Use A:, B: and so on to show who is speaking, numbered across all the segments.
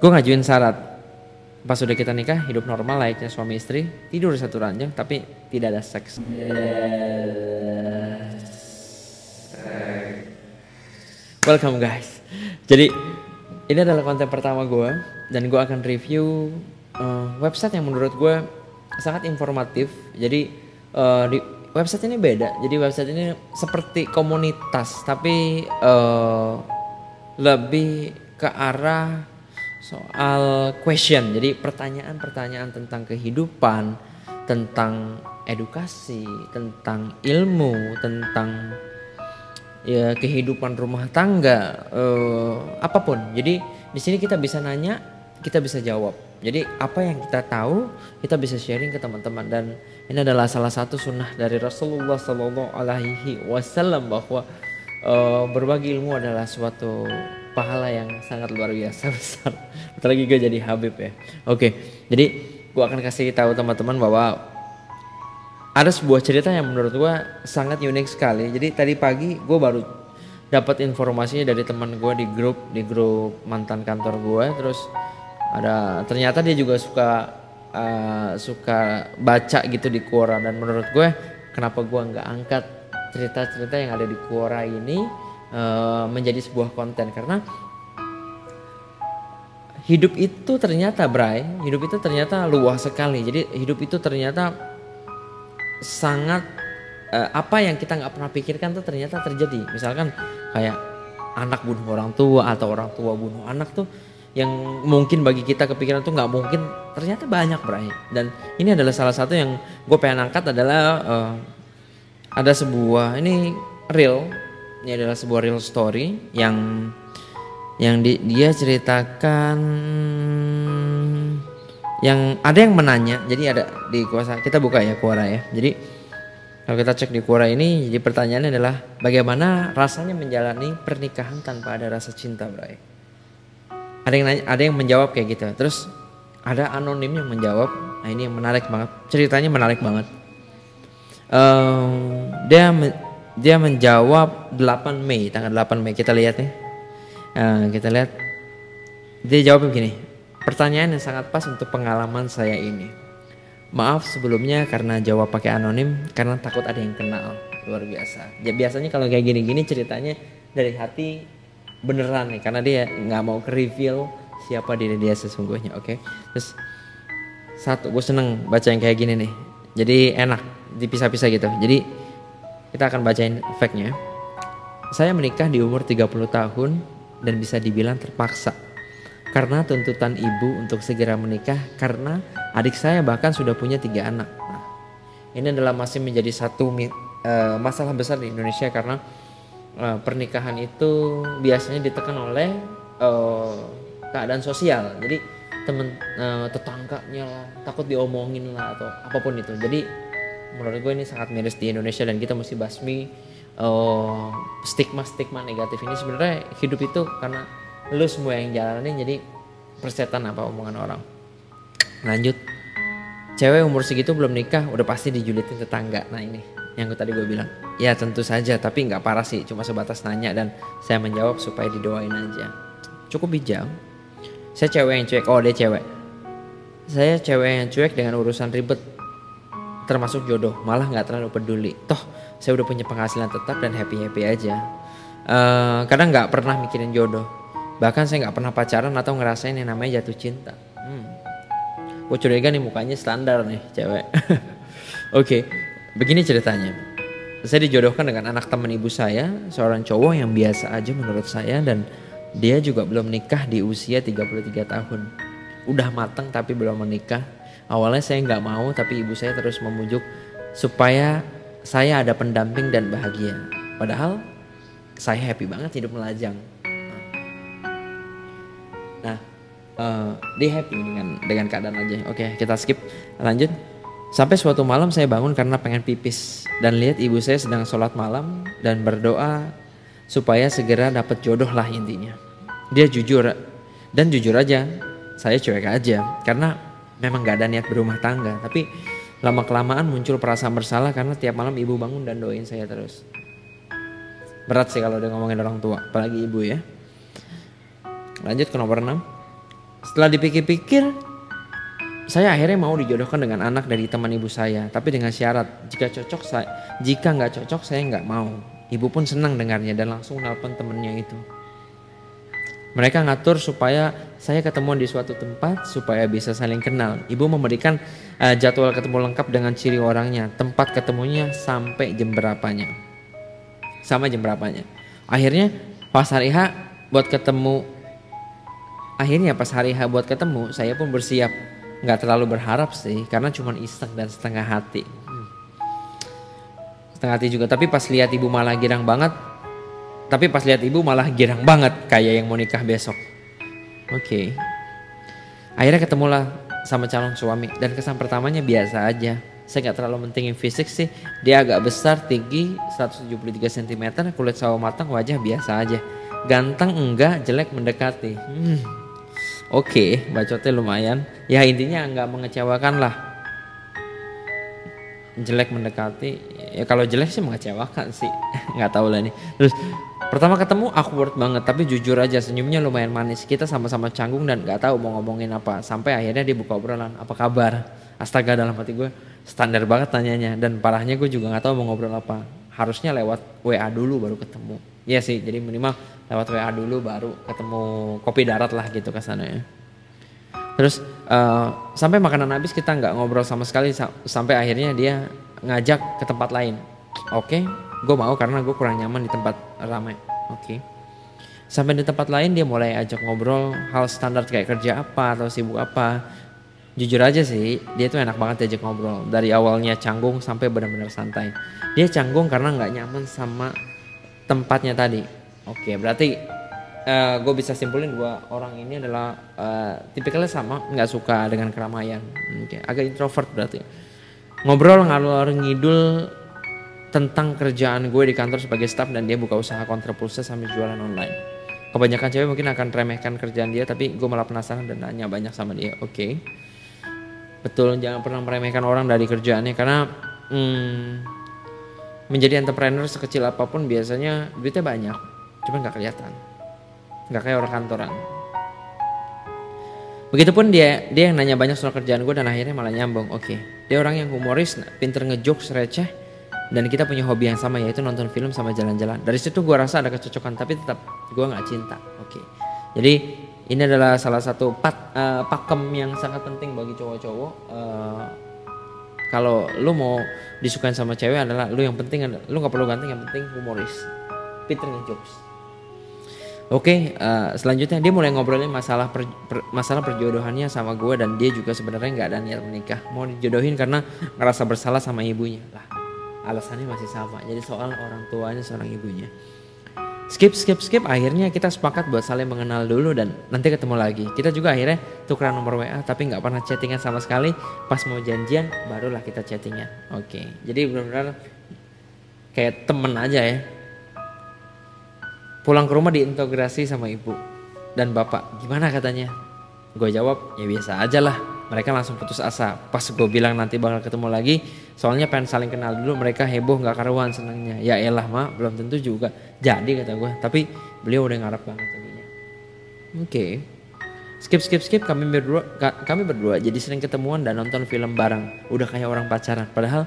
A: gue ngajuin syarat. Pas sudah kita nikah hidup normal layaknya suami istri tidur satu ranjang tapi tidak ada seks. Welcome guys. Jadi ini adalah konten pertama gue dan gue akan review uh, website yang menurut gue sangat informatif. Jadi uh, di website ini beda. Jadi website ini seperti komunitas tapi uh, lebih ke arah soal question. Jadi pertanyaan-pertanyaan tentang kehidupan, tentang edukasi, tentang ilmu, tentang ya kehidupan rumah tangga, uh, apa pun. Jadi di sini kita bisa nanya, kita bisa jawab. Jadi apa yang kita tahu kita bisa sharing ke teman-teman dan ini adalah salah satu sunnah dari Rasulullah Sallallahu Alaihi Wasallam bahwa uh, berbagi ilmu adalah suatu pahala yang sangat luar biasa besar. Bentar lagi gue jadi Habib ya. Oke, jadi gue akan kasih tahu teman-teman bahwa ada sebuah cerita yang menurut gue sangat unik sekali. Jadi tadi pagi gue baru dapat informasinya dari teman gue di grup di grup mantan kantor gue. Terus ada ternyata dia juga suka uh, suka baca gitu di Quora dan menurut gue kenapa gue nggak angkat cerita-cerita yang ada di Quora ini uh, menjadi sebuah konten karena hidup itu ternyata Bray, hidup itu ternyata luas sekali. Jadi hidup itu ternyata sangat uh, apa yang kita nggak pernah pikirkan tuh ternyata terjadi. Misalkan kayak anak bunuh orang tua atau orang tua bunuh anak tuh yang mungkin bagi kita kepikiran tuh nggak mungkin ternyata banyak Bray. Dan ini adalah salah satu yang gue pengen angkat adalah uh, ada sebuah ini real ini adalah sebuah real story yang yang di, dia ceritakan yang ada yang menanya. Jadi ada di kuasa kita buka ya Quora ya. Jadi kalau kita cek di Quora ini jadi pertanyaannya adalah bagaimana rasanya menjalani pernikahan tanpa ada rasa cinta Bray? Ada yang nanya, ada yang menjawab kayak gitu. Terus ada anonim yang menjawab. Nah ini yang menarik banget. Ceritanya menarik banget. Um, dia dia menjawab 8 Mei tanggal 8 Mei. Kita lihat ya. Nah, kita lihat. Dia jawab begini pertanyaan yang sangat pas untuk pengalaman saya ini. Maaf sebelumnya karena jawab pakai anonim karena takut ada yang kenal. Luar biasa. Ya biasanya kalau kayak gini-gini ceritanya dari hati beneran nih karena dia nggak mau ke reveal siapa diri dia sesungguhnya oke? Okay? terus satu gue seneng baca yang kayak gini nih. Jadi enak dipisah-pisah gitu. Jadi kita akan bacain fact-nya. Saya menikah di umur 30 tahun dan bisa dibilang terpaksa. Karena tuntutan ibu untuk segera menikah karena adik saya bahkan sudah punya tiga anak. Nah, ini adalah masih menjadi satu uh, masalah besar di Indonesia karena uh, pernikahan itu biasanya ditekan oleh uh, keadaan sosial. Jadi temen uh, tetangganya lah takut diomongin lah atau apa pun itu. Jadi menurut gue ini sangat miris di Indonesia dan kita mesti basmi uh, stigma stigma negatif ini sebenarnya hidup itu karena lu semua yang jalanin jadi persetan apa omongan orang. Lanjut. Cewek umur segitu belum nikah udah pasti dijulitin tetangga. Nah ini yang tadi gue bilang. Ya tentu saja tapi nggak parah sih cuma sebatas nanya dan saya menjawab supaya didoain aja. Cukup bijak. Saya cewek yang cuek. Oh dia cewek. Saya cewek yang cuek dengan urusan ribet termasuk jodoh malah nggak terlalu peduli. Toh saya udah punya penghasilan tetap dan happy happy aja. Uh, kadang nggak pernah mikirin jodoh. Bahkan saya nggak pernah pacaran atau ngerasain yang namanya jatuh cinta. Hmm. gue curiga nih mukanya standar nih cewek. Oke okay. begini ceritanya. Saya dijodohkan dengan anak teman ibu saya seorang cowok yang biasa aja menurut saya dan dia juga belum nikah di usia 33 tahun. Udah mateng tapi belum menikah Awalnya saya nggak mau, tapi ibu saya terus memujuk supaya saya ada pendamping dan bahagia. Padahal saya happy banget hidup melajang. Nah, uh, dia happy dengan dengan keadaan aja. Oke, kita skip. Lanjut. Sampai suatu malam saya bangun karena pengen pipis dan lihat ibu saya sedang sholat malam dan berdoa supaya segera dapat jodoh lah intinya. Dia jujur dan jujur aja, saya cuek aja karena memang gak ada niat berumah tangga tapi lama kelamaan muncul perasaan bersalah karena tiap malam ibu bangun dan doain saya terus. Berat sih kalau udah ngomongin orang tua apalagi ibu ya. Lanjut ke nomor 6 setelah dipikir-pikir saya akhirnya mau dijodohkan dengan anak dari teman ibu saya tapi dengan syarat jika cocok saya jika nggak cocok saya nggak mau. Ibu pun senang dengarnya dan langsung nelpon temennya itu mereka ngatur supaya saya ketemu di suatu tempat supaya bisa saling kenal. Ibu memberikan uh, jadwal ketemu lengkap dengan ciri orangnya, tempat ketemunya sampai jam berapanya. Sama jam berapanya. Akhirnya pas hari H buat ketemu akhirnya pas hari H buat ketemu saya pun bersiap nggak terlalu berharap sih karena cuma iseng dan setengah hati hmm. setengah hati juga tapi pas lihat ibu malah girang banget tapi pas lihat ibu malah girang banget kayak yang mau nikah besok. Oke. Okay. Akhirnya ketemulah sama calon suami dan kesan pertamanya biasa aja. Saya nggak terlalu mentingin fisik sih. Dia agak besar, tinggi 173 cm, kulit sawo matang, wajah biasa aja. Ganteng enggak, jelek mendekati. Hmm. Oke, okay, bacotnya lumayan. Ya intinya nggak mengecewakan lah. Jelek mendekati, ya kalau jelek sih mengecewakan sih. nggak tahu lah nih. Terus Pertama ketemu awkward banget, tapi jujur aja senyumnya lumayan manis. Kita sama-sama canggung dan gak tahu mau ngomongin apa. Sampai akhirnya dia buka obrolan, apa kabar? Astaga dalam hati gue standar banget tanyanya. Dan parahnya gue juga gak tahu mau ngobrol apa. Harusnya lewat WA dulu baru ketemu. Iya sih, jadi minimal lewat WA dulu baru ketemu kopi darat lah gitu kesannya. ya. Terus uh, sampai makanan habis kita nggak ngobrol sama sekali sampai akhirnya dia ngajak ke tempat lain. Oke, okay, gue mau karena gue kurang nyaman di tempat ramai oke okay. sampai di tempat lain dia mulai ajak ngobrol hal standar kayak kerja apa atau sibuk apa jujur aja sih dia tuh enak banget diajak ngobrol dari awalnya canggung sampai benar-benar santai dia canggung karena nggak nyaman sama tempatnya tadi oke okay, berarti uh, eh, gue bisa simpulin dua orang ini adalah uh, tipikalnya sama nggak suka dengan keramaian okay. agak introvert berarti ngobrol ngalur ngidul tentang kerjaan gue di kantor sebagai staff dan dia buka usaha kontrapulsa sambil jualan online. Kebanyakan cewek mungkin akan remehkan kerjaan dia tapi gue malah penasaran dan nanya banyak sama dia. Oke. Okay. Betul jangan pernah meremehkan orang dari kerjaannya karena hmm, menjadi entrepreneur sekecil apa pun biasanya duitnya banyak. Cuma nggak kelihatan. Nggak kayak orang kantoran. Begitupun dia dia yang nanya banyak soal kerjaan gue dan akhirnya malah nyambung. Oke, okay. dia orang yang humoris, pinter ngejokes, receh, dan kita punya hobi yang sama yaitu nonton film sama jalan-jalan dari situ gue rasa ada kecocokan tapi tetap gue nggak cinta oke okay. jadi ini adalah salah satu pat, uh, pakem yang sangat penting bagi cowok-cowok uh, kalau lu mau disukain sama cewek adalah lu yang penting lu nggak perlu ganteng yang penting humoris Peter jokes Oke, okay, uh, eh, selanjutnya dia mulai ngobrolin masalah per, per, masalah perjodohannya sama gue dan dia juga sebenarnya nggak ada niat menikah, mau dijodohin karena ngerasa bersalah sama ibunya. Lah, alasannya masih sama. Jadi soal orang tuanya seorang ibunya. Skip skip skip. Akhirnya kita sepakat buat saling mengenal dulu dan nanti ketemu lagi. Kita juga akhirnya tukeran nomor WA tapi nggak pernah chattingan sama sekali. Pas mau janjian barulah kita chattingan. Oke jadi benar-benar kayak temen aja ya pulang ke rumah diintegrasi sama ibu dan bapak. Gimana katanya? Gue jawab ya biasa aja lah. Mereka langsung putus asa. Pas gue bilang nanti bakal ketemu lagi soalnya pengen saling kenal dulu mereka heboh nggak karuan senangnya. Ya elah mak belum tentu juga. Jadi kata gue tapi beliau udah ngarep banget tadinya oke. Okay. skip skip skip. Kami berdua kami berdua jadi sering ketemuan dan nonton film bareng. Udah kayak orang pacaran. Padahal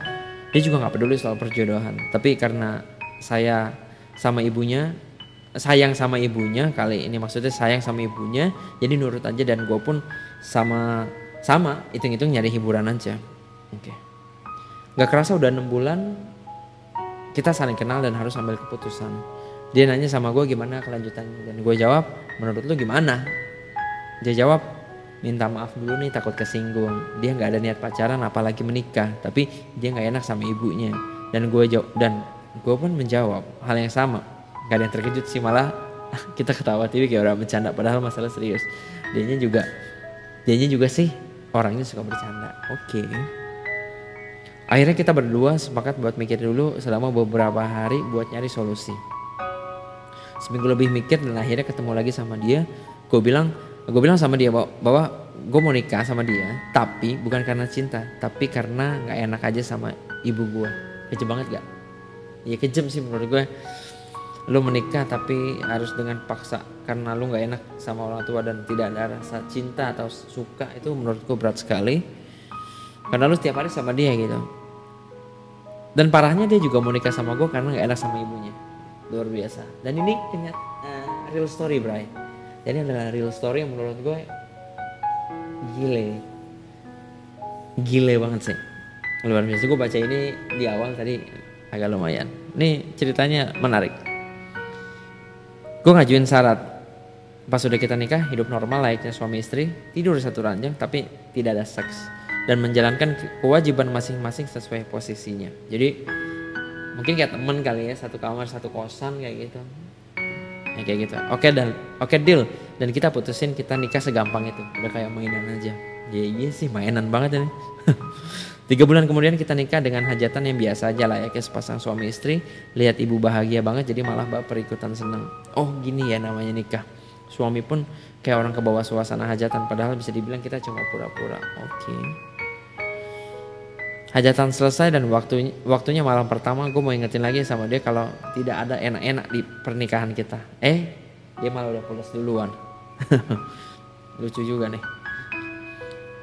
A: dia juga nggak peduli soal perjodohan. Tapi karena saya sama ibunya sayang sama ibunya kali. Ini maksudnya sayang sama ibunya jadi nurut aja dan gue pun sama sama hitung-hitung nyari hiburan aja. Oke. Okay. nggak kerasa udah enam bulan kita saling kenal dan harus ambil keputusan. Dia nanya sama gue gimana kelanjutannya dan gue jawab menurut lu gimana? Dia jawab minta maaf dulu nih takut kesinggung. Dia nggak ada niat pacaran apalagi menikah tapi dia nggak enak sama ibunya. Dan gue jawab dan gue pun menjawab hal yang sama gak ada yang terkejut sih malah kita ketawa TV kayak orang bercanda padahal masalah serius dianya juga dianya juga sih orangnya suka bercanda. Oke. Okay. Akhirnya kita berdua sepakat buat mikir dulu selama beberapa hari buat nyari solusi. Seminggu lebih mikir dan akhirnya ketemu lagi sama dia. Gue bilang, gue bilang sama dia bahwa, bahwa gue mau nikah sama dia, tapi bukan karena cinta, tapi karena nggak enak aja sama ibu gue. Kejam banget gak? Ya kejam sih menurut gue. Lu menikah tapi harus dengan paksa karena lu nggak enak sama orang tua dan tidak ada rasa cinta atau suka itu menurutku berat sekali. Karena lu setiap hari sama dia gitu. Dan parahnya dia juga mau nikah sama gue karena nggak enak sama ibunya. Luar biasa. Dan ini kenyataan uh, real story Bray. Jadi adalah real story yang menurut gue gile. Gile banget sih. Luar biasa. Gue baca ini di awal tadi agak lumayan. Ini ceritanya menarik Gue ngajuin syarat. Pas sudah kita nikah hidup normal layaknya suami istri tidur satu ranjang tapi tidak ada seks. Dan menjalankan kewajiban masing-masing sesuai posisinya. Jadi mungkin kayak temen kali ya satu kamar satu kosan kayak gitu. Ya kayak gitu. Oke dan oke deal. Dan kita putusin kita nikah segampang itu. Udah kayak mainan aja. Ya iya sih mainan banget ini Tiga bulan kemudian kita nikah dengan hajatan yang biasa aja lah ya kayak sepasang suami istri. Lihat ibu bahagia banget jadi malah baper ikutan seneng. Oh gini ya namanya nikah. Suami pun kayak orang ke bawah suasana hajatan padahal bisa dibilang kita cuma pura-pura. Oke. Okay. Hajatan selesai dan waktunya, waktunya malam pertama gue mau ingetin lagi sama dia kalau tidak ada enak-enak di pernikahan kita. Eh dia malah udah pulas duluan. Lucu juga nih.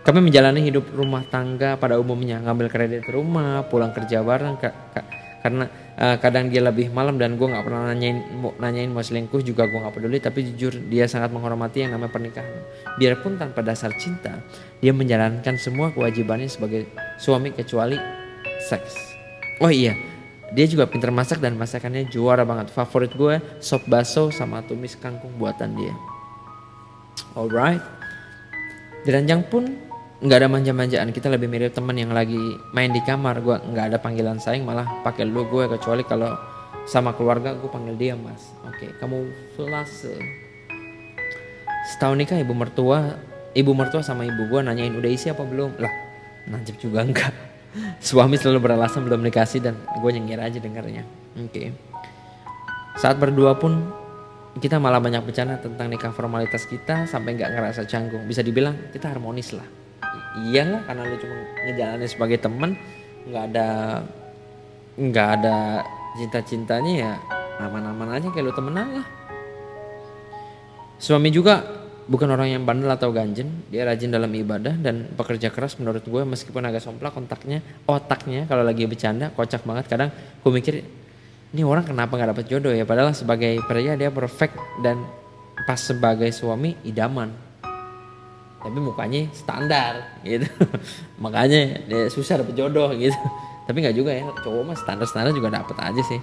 A: Kami menjalani hidup rumah tangga pada umumnya, ngambil kredit rumah, pulang kerja bareng, ka, ka, karena uh, kadang dia lebih malam dan gue nggak pernah nanyain mau, nanyain mau selingkuh juga gue nggak peduli, tapi jujur dia sangat menghormati yang namanya pernikahan. Biarpun tanpa dasar cinta, dia menjalankan semua kewajibannya sebagai suami kecuali seks. Oh iya, dia juga pintar masak dan masakannya juara banget. Favorit gue sop baso sama tumis kangkung buatan dia. Alright. Diranjang pun nggak ada manja-manjaan. Kita lebih mirip teman yang lagi main di kamar. Gue nggak ada panggilan sayang malah pakai lu gue kecuali kalau sama keluarga gue panggil dia mas. Oke okay, kamu flase. Setahun nikah ibu mertua ibu mertua sama ibu gue nanyain udah isi apa belum? Lah najib juga enggak. Suami selalu beralasan belum dikasih dan gue nyengir aja dengarnya. Oke. Okay. saat berdua pun kita malah banyak bercanda tentang nikah formalitas kita sampai nggak ngerasa canggung. Bisa dibilang kita harmonis lah iyalah karena lu cuma ngejalanin sebagai temen nggak ada nggak ada cinta-cintanya ya aman-aman aja kayak lu temenan lah. Suami juga bukan orang yang bandel atau ganjen dia rajin dalam ibadah dan pekerja keras menurut gue meskipun agak somplak kontaknya otaknya kalau lagi bercanda kocak banget. Kadang gue mikir ini orang kenapa nggak dapet jodoh ya? Padahal sebagai pria dia perfect dan pas sebagai suami idaman tapi mukanya standar gitu. Makanya dia susah dapet jodoh gitu. Tapi nggak juga ya cowok mah standar standar juga dapet aja sih.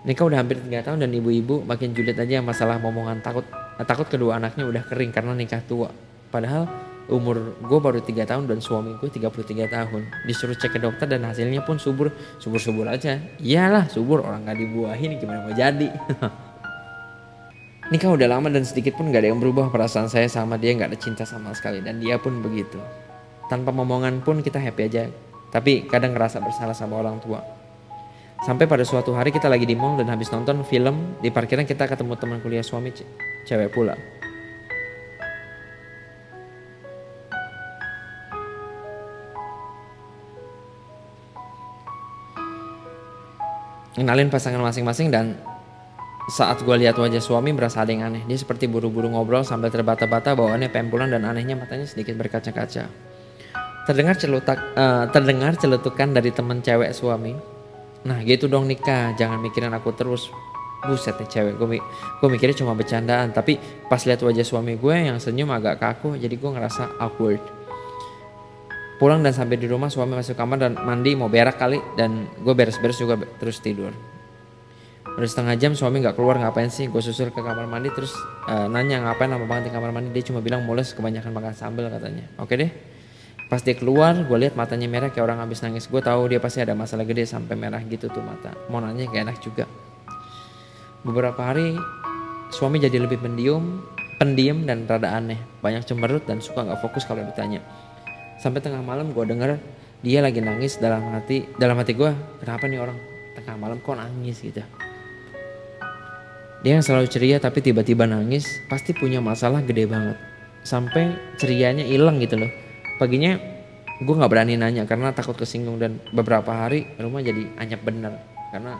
A: Nikah udah hampir tiga tahun dan ibu-ibu makin julid aja masalah momongan. Takut takut kedua anaknya udah kering karena nikah tua. Padahal umur gue baru tiga tahun dan suami gue 33 tahun. Disuruh cek ke dokter dan hasilnya pun subur. Subur subur aja. Iyalah subur. Orang nggak dibuahin gimana mau jadi nikah udah lama dan sedikit pun gak ada yang berubah perasaan saya sama dia gak ada cinta sama sekali. Dan dia pun begitu. Tanpa momongan pun kita happy aja. Tapi kadang ngerasa bersalah sama orang tua. Sampai pada suatu hari kita lagi di mall dan habis nonton film di parkiran kita ketemu teman kuliah suami cewek pula. Kenalin pasangan masing-masing dan saat gue lihat wajah suami berasa ada yang aneh. Dia seperti buru-buru ngobrol sambil terbata-bata bawaannya pempulan dan anehnya matanya sedikit berkaca-kaca. Terdengar celutak, uh, terdengar celutukan dari temen cewek suami. Nah gitu dong nikah, jangan mikirin aku terus. Buset nih cewek, gue, gue mikirnya cuma bercandaan. Tapi pas lihat wajah suami gue yang senyum agak kaku, jadi gue ngerasa awkward. Pulang dan sampai di rumah suami masuk kamar dan mandi mau berak kali dan gue beres-beres juga terus tidur. Udah setengah jam suami nggak keluar ngapain sih? Gue susul ke kamar mandi terus uh, nanya ngapain lama banget di kamar mandi. Dia cuma bilang mules kebanyakan makan sambal katanya. Oke deh. Pas dia keluar, gue lihat matanya merah kayak orang habis nangis. Gue tahu dia pasti ada masalah gede sampai merah gitu tuh mata. Mau nanya gak enak juga. Beberapa hari suami jadi lebih pendiam, pendiam dan rada aneh. Banyak cemberut dan suka nggak fokus kalau ditanya. Sampai tengah malam gue denger dia lagi nangis dalam hati dalam hati gue kenapa nih orang tengah malam kok nangis gitu dia yang selalu ceria tapi tiba-tiba nangis pasti punya masalah gede banget. Sampai cerianya hilang gitu loh. Paginya gue gak berani nanya karena takut kesinggung dan beberapa hari rumah jadi anyap bener. Karena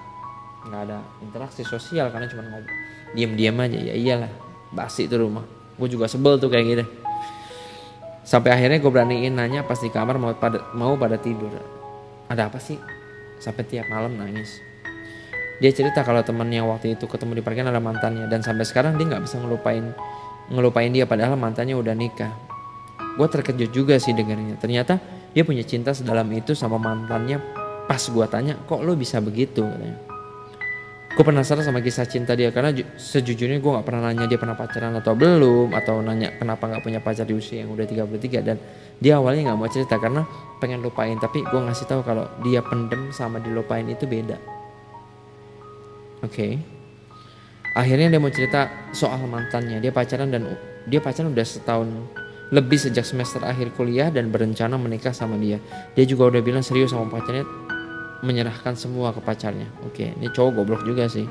A: nggak ada interaksi sosial karena cuma ngobrol diam-diam aja. Ya iyalah basi itu rumah. Gue juga sebel tuh kayak gitu. Sampai akhirnya gue beraniin nanya pas di kamar mau pada mau pada tidur. Ada apa sih? Sampai tiap malam nangis dia cerita kalau temennya waktu itu ketemu di parkiran ada mantannya dan sampai sekarang dia nggak bisa ngelupain ngelupain dia padahal mantannya udah nikah. Gue terkejut juga sih dengarnya ternyata dia punya cinta sedalam itu sama mantannya. Pas gue tanya kok lo bisa begitu? gue penasaran sama kisah cinta dia karena sejujurnya gue nggak pernah nanya dia pernah pacaran atau belum atau nanya kenapa nggak punya pacar di usia yang udah 33 dan dia awalnya nggak mau cerita karena pengen lupain. Tapi gue ngasih tahu kalau dia pendem sama dilupain itu beda oke okay. akhirnya dia mau cerita soal mantannya dia pacaran dan dia pacaran udah setahun lebih sejak semester akhir kuliah dan berencana menikah sama dia dia juga udah bilang serius sama pacarnya menyerahkan semua ke pacarnya. Oke, ini cowok goblok juga sih.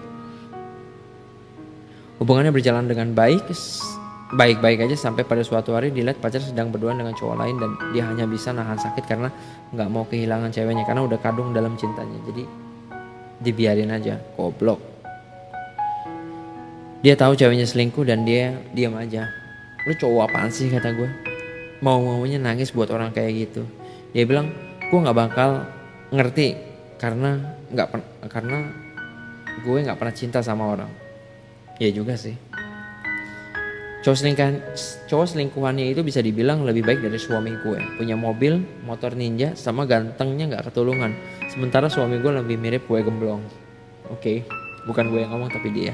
A: Hubungannya berjalan dengan baik, baik-baik aja sampai pada suatu hari dilihat pacar sedang berdua dengan cowok lain dan dia hanya bisa nahan sakit karena nggak mau kehilangan ceweknya karena udah kadung dalam cintanya. Jadi dibiarin aja, goblok. Dia tahu ceweknya selingkuh dan dia diam aja. Lu cowok apaan sih kata gue? Mau-maunya nangis buat orang kayak gitu. Dia bilang, gue nggak bakal ngerti karena nggak karena gue nggak pernah cinta sama orang ya juga sih cowok selingkuhan cowok selingkuhannya itu bisa dibilang lebih baik dari suami gue. Punya mobil motor ninja sama gantengnya nggak ketulungan. Sementara suami gue lebih mirip gue gemblong. Oke okay. bukan gue yang ngomong tapi dia.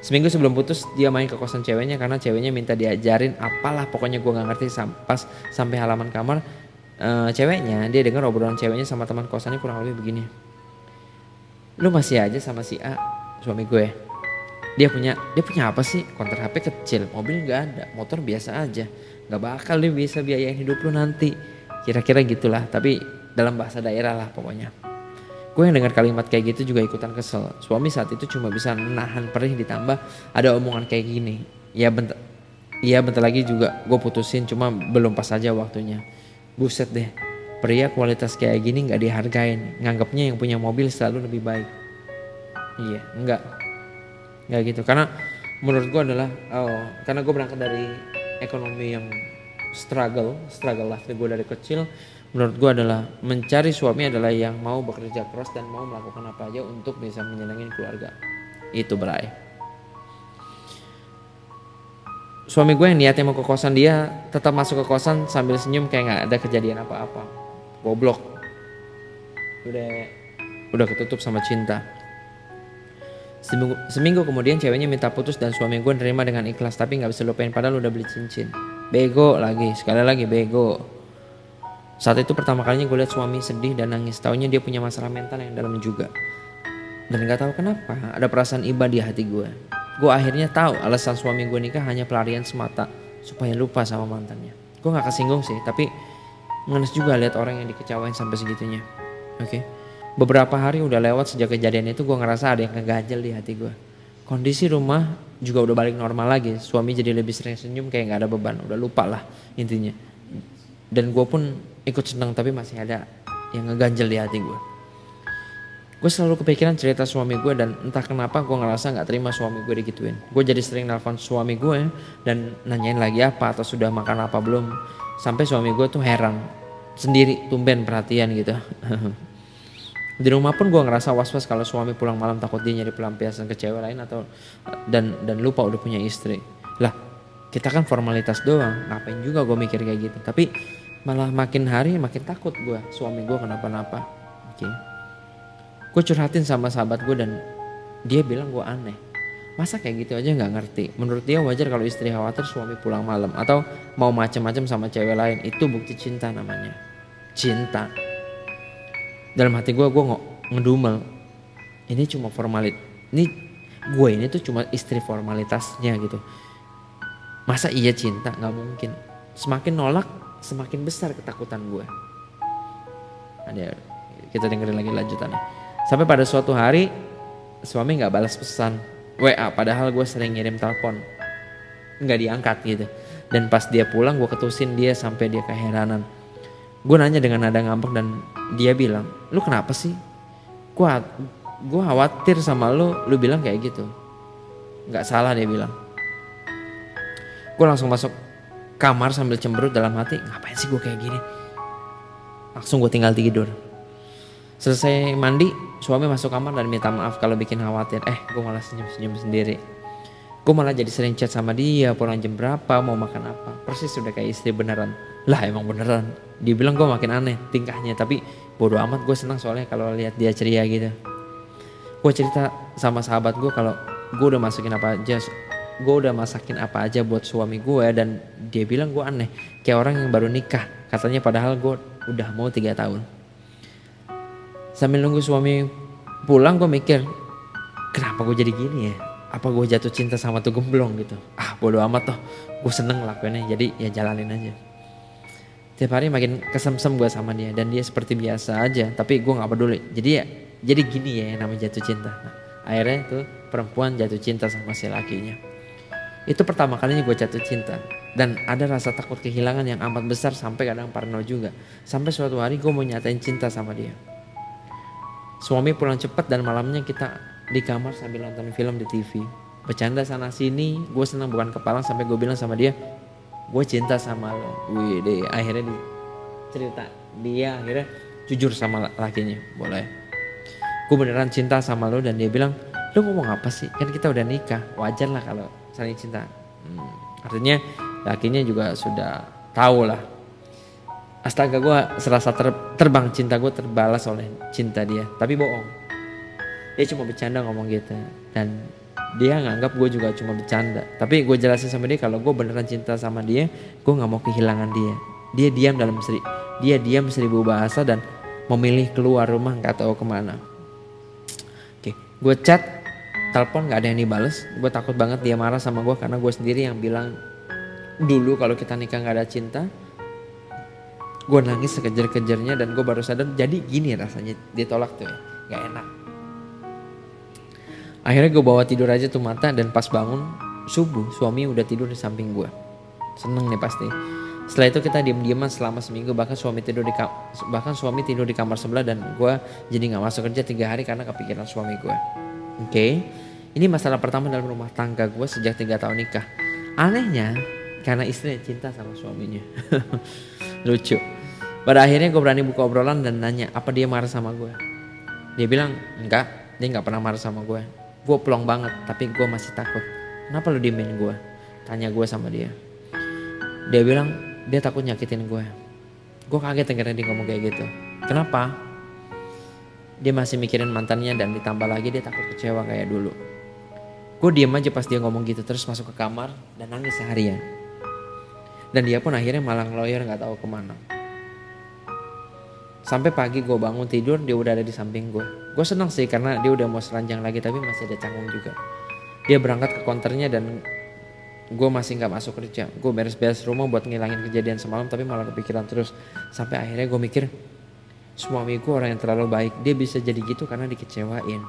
A: Seminggu sebelum putus dia main ke kosan ceweknya karena ceweknya minta diajarin apalah pokoknya gue nggak ngerti pas sampai halaman kamar uh, ceweknya dia dengar obrolan ceweknya sama teman kosannya kurang lebih begini. Lu masih aja sama si A suami gue dia punya dia punya apa sih? Konter HP kecil mobil nggak ada motor biasa aja. Nggak bakal dia bisa biayain hidup lu nanti. Kira-kira gitulah tapi dalam bahasa daerah lah pokoknya. Gue yang dengar kalimat kayak gitu juga ikutan kesel. Suami saat itu cuma bisa menahan perih ditambah ada omongan kayak gini. Ya bentar ya bentar lagi juga gue putusin cuma belum pas aja waktunya. Buset deh pria kualitas kayak gini nggak dihargain. Nganggapnya yang punya mobil selalu lebih baik. Iya enggak nggak gitu. Karena menurut gue adalah oh, karena gue berangkat dari ekonomi yang struggle struggle life gue dari kecil menurut gue adalah mencari suami adalah yang mau bekerja keras dan mau melakukan apa aja untuk bisa menyenangin keluarga. Itu berai suami gue yang niatnya mau ke kosan dia tetap masuk ke kosan sambil senyum kayak nggak ada kejadian apa-apa. Goblok. Udah udah ketutup sama cinta seminggu, seminggu kemudian ceweknya minta putus dan suami gue nerima dengan ikhlas tapi nggak bisa lupain padahal udah beli cincin. Bego lagi sekali lagi bego. Saat itu pertama kalinya gue lihat suami sedih dan nangis. Taunya dia punya masalah mental yang dalam juga. Dan nggak tahu kenapa ada perasaan iba di hati gue gue akhirnya tahu alasan suami gue nikah hanya pelarian semata supaya lupa sama mantannya. Gue nggak kesinggung sih tapi ngenes juga lihat orang yang dikecewain sampai segitunya. Oke? okay? Beberapa hari udah lewat sejak kejadian itu gue ngerasa ada yang ngeganjel di hati gue kondisi rumah juga udah balik normal lagi. Suami jadi lebih sering senyum kayak nggak ada beban. Udah lupa lah intinya. Dan gue pun ikut senang tapi masih ada yang ngeganjel di hati gue gue selalu kepikiran cerita suami gue dan entah kenapa gue ngerasa nggak terima suami gue digituin. Gue jadi sering nelfon suami gue dan nanyain lagi apa atau sudah makan apa belum. Sampai suami gue tuh heran. Sendiri tumben perhatian gitu di rumah pun gue ngerasa was-was kalau suami pulang malam takut dia nyari pelampiasan ke cewek lain atau dan dan lupa udah punya istri. Lah kita kan formalitas doang ngapain juga gue mikir kayak gitu? Tapi malah makin hari makin takut gue suami gue kenapa-napa. Oke. Okay gue curhatin sama sahabat gue dan dia bilang gue aneh. Masa kayak gitu aja nggak ngerti? Menurut dia wajar kalau istri khawatir suami pulang malam atau mau macam-macam sama cewek lain. Itu bukti cinta namanya. Cinta dalam hati gue gue nggak ngedumel. Ini cuma formalit ini gue ini tuh cuma istri formalitasnya gitu. Masa iya cinta? Nggak mungkin. Semakin nolak semakin besar ketakutan gue ada kita dengerin lagi lanjutannya. Sampai pada suatu hari suami nggak balas pesan WA padahal gue sering ngirim telepon. Nggak diangkat gitu. Dan pas dia pulang gue ketusin dia sampai dia keheranan gue nanya dengan nada ngambek dan dia bilang lu kenapa sih? Gue gue khawatir sama lo lu bilang kayak gitu. Nggak salah dia bilang. Gue langsung masuk kamar sambil cemberut dalam hati ngapain sih gue kayak gini? Langsung gue tinggal tidur. Selesai mandi suami masuk kamar dan minta maaf kalau bikin khawatir. Eh gue malah senyum-senyum sendiri. Gue malah jadi sering chat sama dia pulang jam berapa mau makan apa. Persis sudah kayak istri beneran. Lah emang beneran dia bilang gue makin aneh tingkahnya tapi bodo amat gue senang soalnya kalau lihat dia ceria gitu. Gue cerita sama sahabat gue kalau gue udah masukin apa aja gue udah masakin apa aja buat suami gue dan dia bilang gue aneh kayak orang yang baru nikah. Katanya padahal gue udah mau tiga tahun. Sambil nunggu suami pulang gue mikir kenapa gue jadi gini ya? Apa gue jatuh cinta sama tuh gemblong gitu? Ah bodo amat toh gue seneng lakuinnya jadi ya jalanin aja tiap hari makin kesemsem gue sama dia dan dia seperti biasa aja tapi gue nggak peduli. Jadi ya jadi gini ya yang namanya jatuh cinta. Nah, akhirnya tuh perempuan jatuh cinta sama si lakinya. Itu pertama kalinya gue jatuh cinta dan ada rasa takut kehilangan yang amat besar sampai kadang parno juga. Sampai suatu hari gue mau nyatain cinta sama dia. Suami pulang cepat dan malamnya kita di kamar sambil nonton film di TV bercanda sana sini gue senang bukan kepala sampai gue bilang sama dia gue cinta sama lo. Wih deh akhirnya di cerita. Dia akhirnya jujur sama lakinya boleh. Gue beneran cinta sama lo dan dia bilang lo ngomong apa sih? Kan kita udah nikah. Wajar lah kalau saling cinta. Hmm, artinya lakinya juga sudah tahu lah. Astaga gue serasa ter, terbang cinta gue terbalas oleh cinta dia. Tapi bohong. Dia cuma bercanda ngomong gitu dan dia nganggap gue juga cuma bercanda. Tapi gue jelasin sama dia kalau gue beneran cinta sama dia gue nggak mau kehilangan dia. Dia diam dalam seri dia diam seribu bahasa dan memilih keluar rumah nggak tahu ke mana. Gue chat telepon nggak ada yang dibales. Gue takut banget dia marah sama gue karena gue sendiri yang bilang dulu kalau kita nikah nggak ada cinta gue nangis sekejar-kejarnya dan gue baru sadar jadi gini rasanya ditolak tuh ya nggak enak akhirnya gue bawa tidur aja tuh mata dan pas bangun subuh suami udah tidur di samping gue seneng nih pasti setelah itu kita diem-dieman selama seminggu bahkan suami tidur di bahkan suami tidur di kamar sebelah dan gue jadi nggak masuk kerja tiga hari karena kepikiran suami gue. Oke, okay? ini masalah pertama dalam rumah tangga gue sejak tiga tahun nikah. Anehnya karena istrinya cinta sama suaminya. Lucu. Pada akhirnya gue berani buka obrolan dan nanya apa dia marah sama gue. Dia bilang enggak, dia nggak pernah marah sama gue. Gue pelong banget tapi gue masih takut. Kenapa lu diemin gue? Tanya gue sama dia. Dia bilang dia takut nyakitin gue. Gue kaget dengerin dia ngomong kayak gitu. Kenapa? Dia masih mikirin mantannya dan ditambah lagi dia takut kecewa kayak dulu. Gue diem aja pas dia ngomong gitu terus masuk ke kamar dan nangis seharian. Dan dia pun akhirnya malah ngeloyor gak tahu ke mana. Sampai pagi gue bangun tidur dia udah ada di samping gue. Gue senang sih karena dia udah mau seranjang lagi tapi masih ada canggung juga. Dia berangkat ke konternya dan gue masih nggak masuk kerja. Gue beres-beres rumah buat ngilangin kejadian semalam tapi malah kepikiran terus. Sampai akhirnya gue mikir suami gue orang yang terlalu baik. Dia bisa jadi gitu karena dikecewain.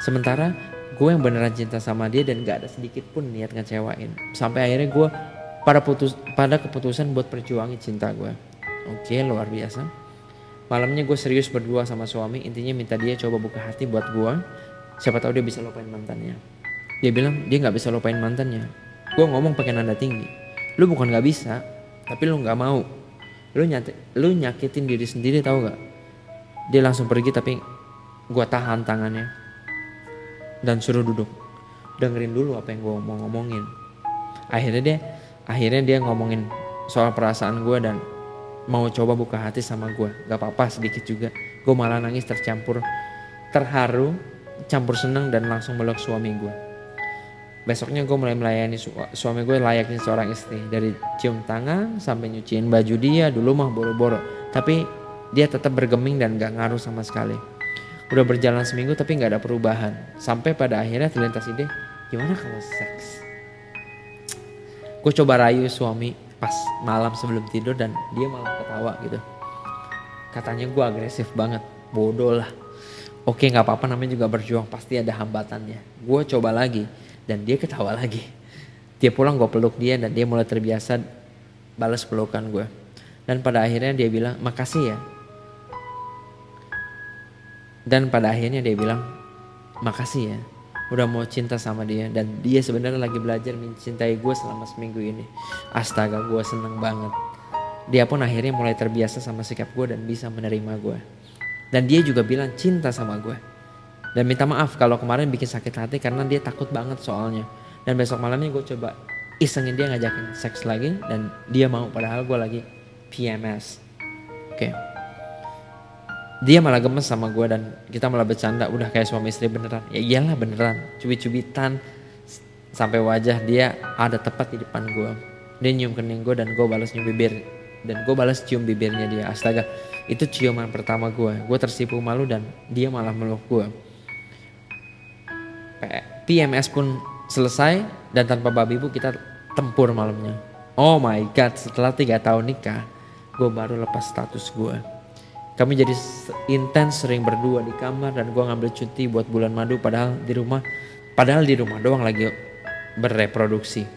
A: Sementara gue yang beneran cinta sama dia dan gak ada sedikit pun niat ngecewain. Sampai akhirnya gue pada putus pada keputusan buat perjuangin cinta gue oke luar biasa malamnya gue serius berdua sama suami. Intinya minta dia coba buka hati buat gue siapa tahu dia bisa lupain mantannya. Dia bilang dia nggak bisa lupain mantannya. Gue ngomong pakai nada tinggi. Lu bukan nggak bisa tapi lu nggak mau. Lu nyati, lu nyakitin diri sendiri tau gak dia langsung pergi tapi gue tahan tangannya dan suruh duduk. Dengerin dulu apa yang gue mau ngomongin. Akhirnya dia akhirnya dia ngomongin soal perasaan gue dan mau coba buka hati sama gue gak apa-apa sedikit juga. Gue malah nangis tercampur terharu campur seneng dan langsung meluk suami gue besoknya gue mulai melayani su suami gue layaknya seorang istri. Dari cium tangan sampai nyuciin baju dia dulu mah boro-boro. Tapi dia tetap bergeming dan gak ngaruh sama sekali. Udah berjalan seminggu tapi gak ada perubahan. Sampai pada akhirnya terlintas ide gimana kalau seks? Gue coba rayu suami pas malam sebelum tidur dan dia malah ketawa gitu katanya gue agresif banget bodoh lah oke nggak apa-apa namanya juga berjuang pasti ada hambatannya gue coba lagi dan dia ketawa lagi. Dia pulang gue peluk dia dan dia mulai terbiasa balas pelukan gue. Dan pada akhirnya dia bilang makasih ya. Dan pada akhirnya dia bilang makasih ya udah mau cinta sama dia. Dan dia sebenarnya lagi belajar mencintai gue selama seminggu ini. Astaga gue seneng banget. Dia pun akhirnya mulai terbiasa sama sikap gue dan bisa menerima gue dan dia juga bilang cinta sama gue dan minta maaf kalau kemarin bikin sakit hati karena dia takut banget soalnya. Dan besok malamnya gue coba isengin dia ngajakin seks lagi dan dia mau padahal gue lagi PMS oke. okay dia malah gemes sama gue dan kita malah bercanda. Udah kayak suami istri beneran. Ya iyalah beneran. Cubit-cubitan. Sampai wajah dia ada tepat di depan gue dia nyium kening gue dan gue balas nyium bibir. Dan gue balas cium bibirnya dia. Astaga. Itu ciuman pertama gue gue tersipu malu dan dia malah meluk gue PMS pun selesai dan tanpa babi bu kita tempur malamnya. Oh my god. Setelah tiga tahun nikah gue baru lepas status gue kami jadi intens sering berdua di kamar dan gue ngambil cuti buat bulan madu padahal di rumah padahal di rumah doang lagi bereproduksi.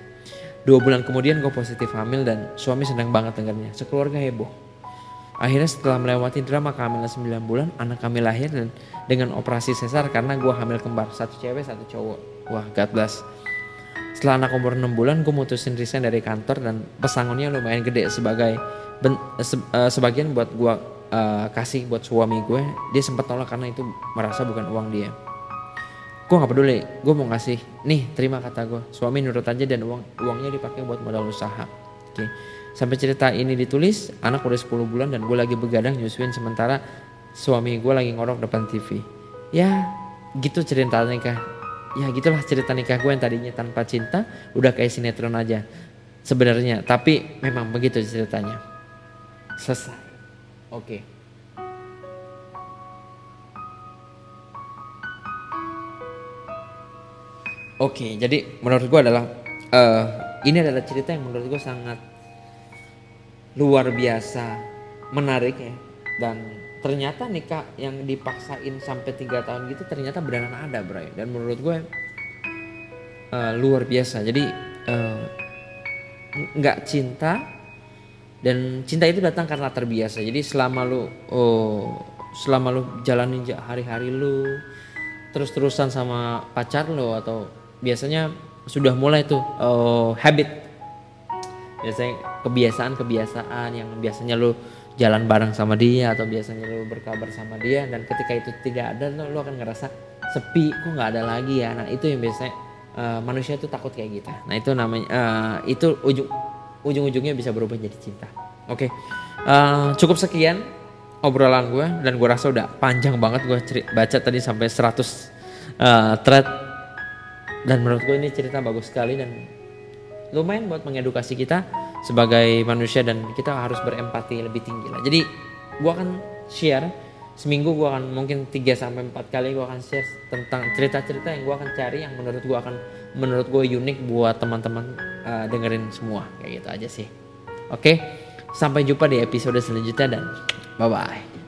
A: Dua bulan kemudian gue positif hamil dan suami senang banget dengarnya. Sekeluarga heboh. Akhirnya setelah melewati drama kehamilan 9 bulan, anak kami lahir dan dengan operasi sesar karena gue hamil kembar. Satu cewek, satu cowok. Wah, God bless. Setelah anak umur 6 bulan, gue mutusin resign dari kantor dan pesangonnya lumayan gede sebagai ben, se, uh, sebagian buat gue uh, kasih buat suami gue dia sempat tolak karena itu merasa bukan uang dia. Gue nggak peduli gue mau ngasih nih terima kata gue suami nurut aja dan uang uangnya dipakai buat modal usaha. Oke. Okay. sampai cerita ini ditulis anak udah 10 bulan dan gue lagi begadang nyusuin sementara suami gue lagi ngorok depan TV ya gitu cerita nikah. Ya gitulah cerita nikah gue yang tadinya tanpa cinta udah kayak sinetron aja. Sebenarnya tapi memang begitu ceritanya. Selesai Oke. Oke, jadi menurut gue adalah uh, ini adalah cerita yang menurut gue sangat luar biasa, menarik ya. Dan ternyata nikah yang dipaksain sampai tiga tahun gitu ternyata beneran ada, bro. Dan menurut gue uh, luar biasa. Jadi eh, nggak uh, cinta dan cinta itu datang karena terbiasa. Jadi selama lu oh selama lu jalanin hari-hari lu terus-terusan sama pacar lo atau biasanya sudah mulai tuh oh, habit. Biasanya kebiasaan-kebiasaan yang biasanya lu jalan bareng sama dia atau biasanya lu berkabar sama dia dan ketika itu tidak ada lu, lu akan ngerasa sepi kok nggak ada lagi ya. Nah itu yang biasanya uh, manusia itu takut kayak gitu. Nah itu namanya uh, itu ujung ujung-ujungnya bisa berubah jadi cinta. Oke, okay. uh, eh, cukup sekian obrolan gue dan gue rasa udah panjang banget gue baca tadi sampai 100 uh, eh, thread dan menurut gue ini cerita bagus sekali dan lumayan buat mengedukasi kita sebagai manusia dan kita harus berempati lebih tinggi lah. Jadi gue akan share seminggu gue akan mungkin 3 sampai empat kali gue akan share tentang cerita-cerita yang gue akan cari yang menurut gue akan menurut gue unik buat teman-teman uh, dengerin semua kayak gitu aja sih. Oke, sampai jumpa di episode selanjutnya dan bye bye.